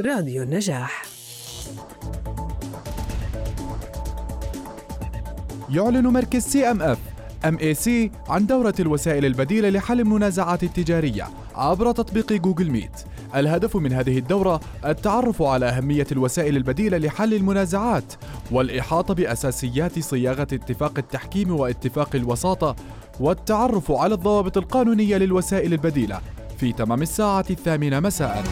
راديو النجاح يعلن مركز سي إم إف إم إي سي عن دورة الوسائل البديلة لحل المنازعات التجارية عبر تطبيق Google Meet. الهدف من هذه الدورة التعرف على أهمية الوسائل البديلة لحل المنازعات والإحاطة بأساسيات صياغة اتفاق التحكيم واتفاق الوساطة والتعرف على الضوابط القانونية للوسائل البديلة في تمام الساعة الثامنة مساءً.